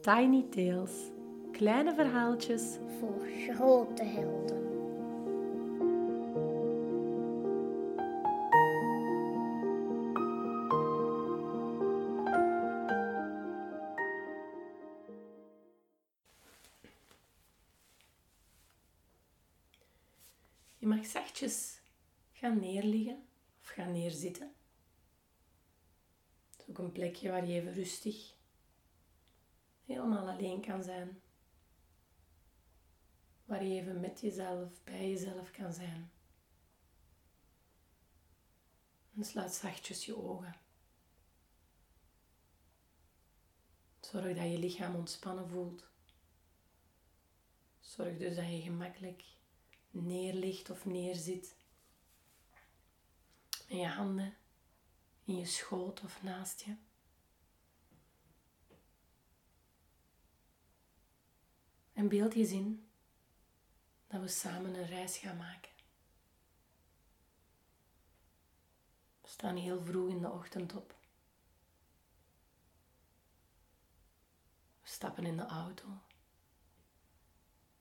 Tiny Tales. Kleine verhaaltjes voor grote helden. Je mag zachtjes gaan neerliggen of gaan neerzitten. Zoek een plekje waar je even rustig helemaal alleen kan zijn. Waar je even met jezelf, bij jezelf kan zijn. En sluit zachtjes je ogen. Zorg dat je lichaam ontspannen voelt. Zorg dus dat je gemakkelijk neerligt of neerzit. Met je handen in je schoot of naast je. En beeld je zin dat we samen een reis gaan maken. We staan heel vroeg in de ochtend op. We stappen in de auto,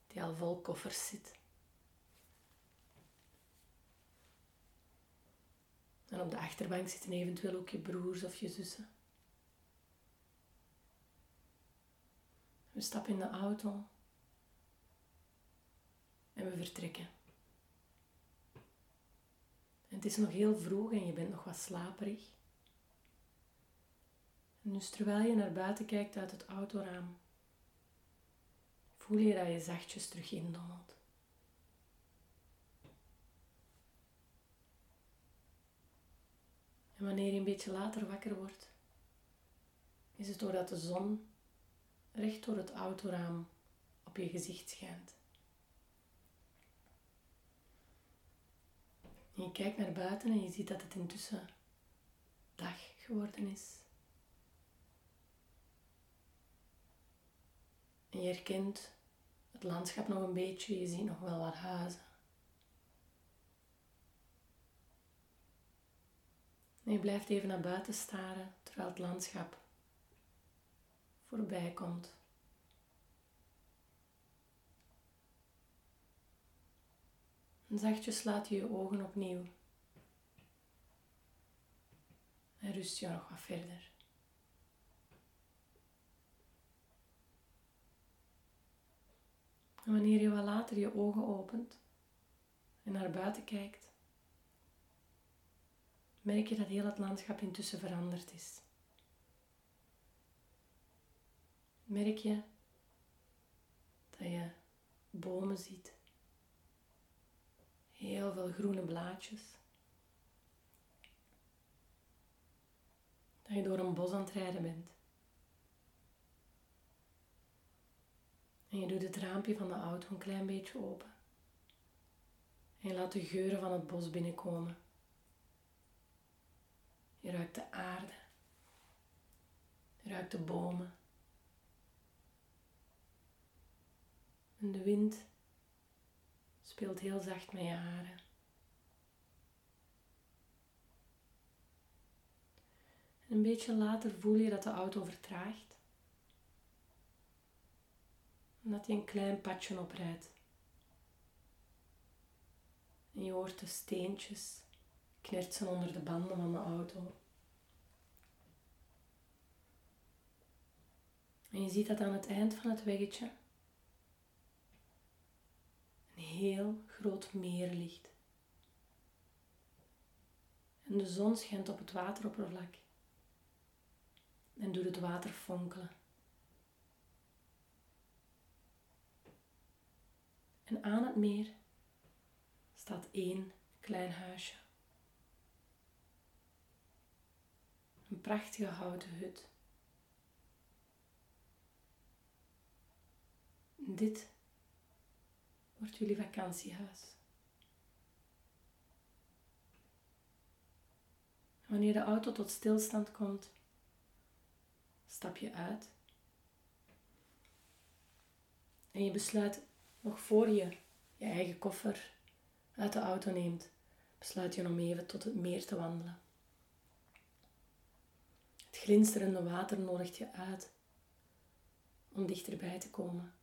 die al vol koffers zit. En op de achterbank zitten eventueel ook je broers of je zussen. We stappen in de auto en we vertrekken. En het is nog heel vroeg en je bent nog wat slaperig. En dus terwijl je naar buiten kijkt uit het autoraam, voel je dat je zachtjes terug indommelt. En wanneer je een beetje later wakker wordt, is het doordat de zon recht door het autoraam op je gezicht schijnt. En je kijkt naar buiten en je ziet dat het intussen dag geworden is. En je herkent het landschap nog een beetje, je ziet nog wel wat huizen. En je blijft even naar buiten staren terwijl het landschap voorbij komt. En zachtjes slaat je je ogen opnieuw. En rust je nog wat verder. En wanneer je wat later je ogen opent en naar buiten kijkt, merk je dat heel het landschap intussen veranderd is. Merk je dat je bomen ziet, heel veel groene blaadjes. Dat je door een bos aan het rijden bent. En je doet het raampje van de auto een klein beetje open. En je laat de geuren van het bos binnenkomen. Je ruikt de aarde. Je ruikt de bomen. En de wind speelt heel zacht met je haren. En een beetje later voel je dat de auto vertraagt. En dat hij een klein padje oprijdt. En je hoort de steentjes knertsen onder de banden van de auto. En je ziet dat aan het eind van het weggetje een heel groot meer ligt. En de zon schijnt op het wateroppervlak en doet het water fonkelen. En aan het meer staat één klein huisje. Een prachtige houten hut. Dit wordt jullie vakantiehuis. Wanneer de auto tot stilstand komt, stap je uit. En je besluit nog voor je je eigen koffer uit de auto neemt, besluit je om even tot het meer te wandelen. Het glinsterende water nodigt je uit om dichterbij te komen.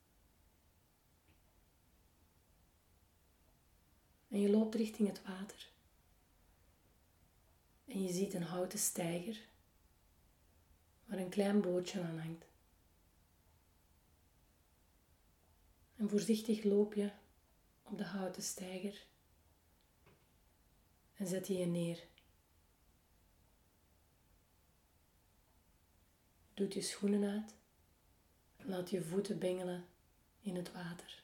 En je loopt richting het water. En je ziet een houten steiger waar een klein bootje aan hangt. En voorzichtig loop je op de houten steiger en zet je je neer. Doet je schoenen uit en laat je voeten bengelen in het water.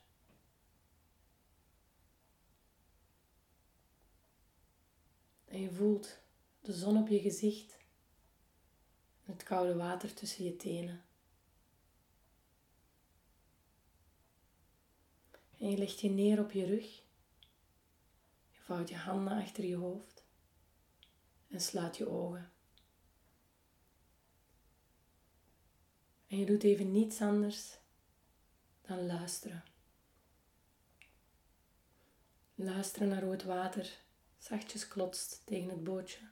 En je voelt de zon op je gezicht en het koude water tussen je tenen. En je legt je neer op je rug. Je vouwt je handen achter je hoofd en slaat je ogen. En je doet even niets anders dan luisteren. Luisteren naar hoe het water zachtjes klotst tegen het bootje.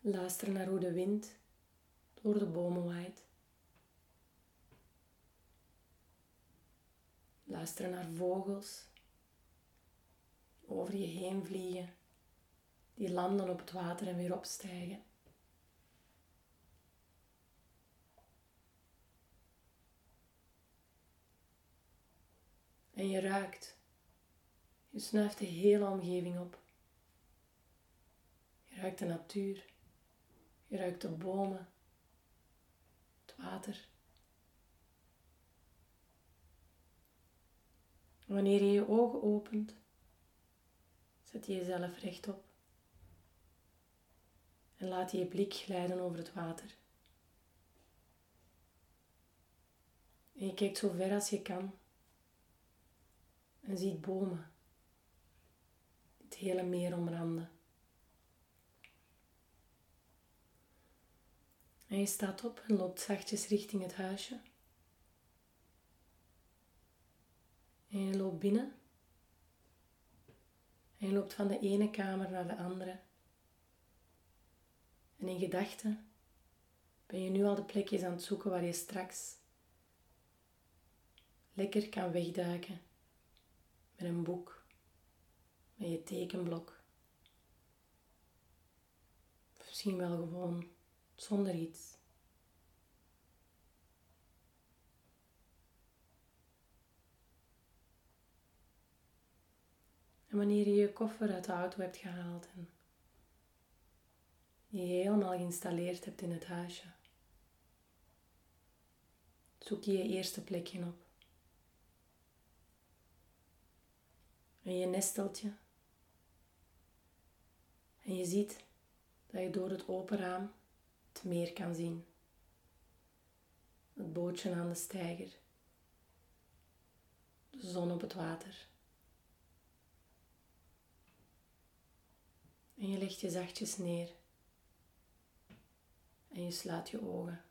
Luisteren naar hoe de wind door de bomen waait. Luisteren naar vogels over je heen vliegen, die landen op het water en weer opstijgen. En je ruikt. Je snuift de hele omgeving op. Je ruikt de natuur. Je ruikt de bomen, het water. Wanneer je je ogen opent, zet je jezelf rechtop en laat je blik glijden over het water. En je kijkt zo ver als je kan en ziet bomen, het hele meer omranden. En je staat op en loopt zachtjes richting het huisje. En je loopt binnen. En je loopt van de ene kamer naar de andere. En in gedachten ben je nu al de plekjes aan het zoeken waar je straks lekker kan wegduiken met een boek, met je tekenblok. misschien wel gewoon zonder iets. En wanneer je je koffer uit de auto hebt gehaald en je helemaal geïnstalleerd hebt in het huisje, zoek je je eerste plekje op. En je nestelt je. En je ziet dat je door het open raam het meer kan zien. Het bootje aan de steiger. De zon op het water. En je legt je zachtjes neer. En je slaat je ogen.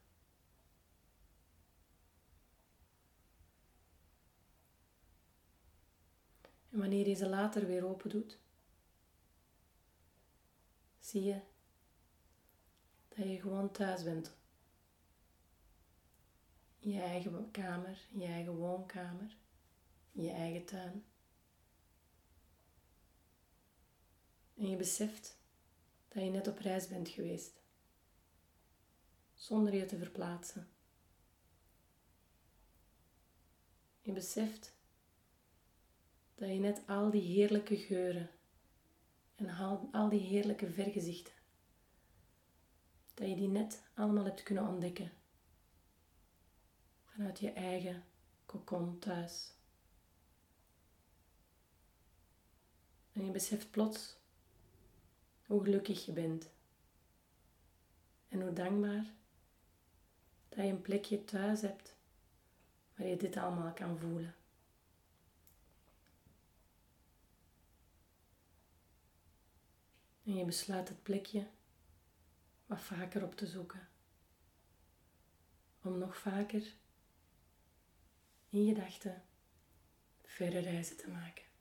En wanneer je ze later weer open doet, zie je dat je gewoon thuis bent. Je eigen kamer, je eigen woonkamer, je eigen tuin. En je beseft dat je net op reis bent geweest, zonder je te verplaatsen. Je beseft dat je net al die heerlijke geuren en al die heerlijke vergezichten, dat je die net allemaal hebt kunnen ontdekken vanuit je eigen kokon thuis. En je beseft plots hoe gelukkig je bent en hoe dankbaar dat je een plekje thuis hebt waar je dit allemaal kan voelen. En je besluit het plekje wat vaker op te zoeken. Om nog vaker in gedachten verre reizen te maken.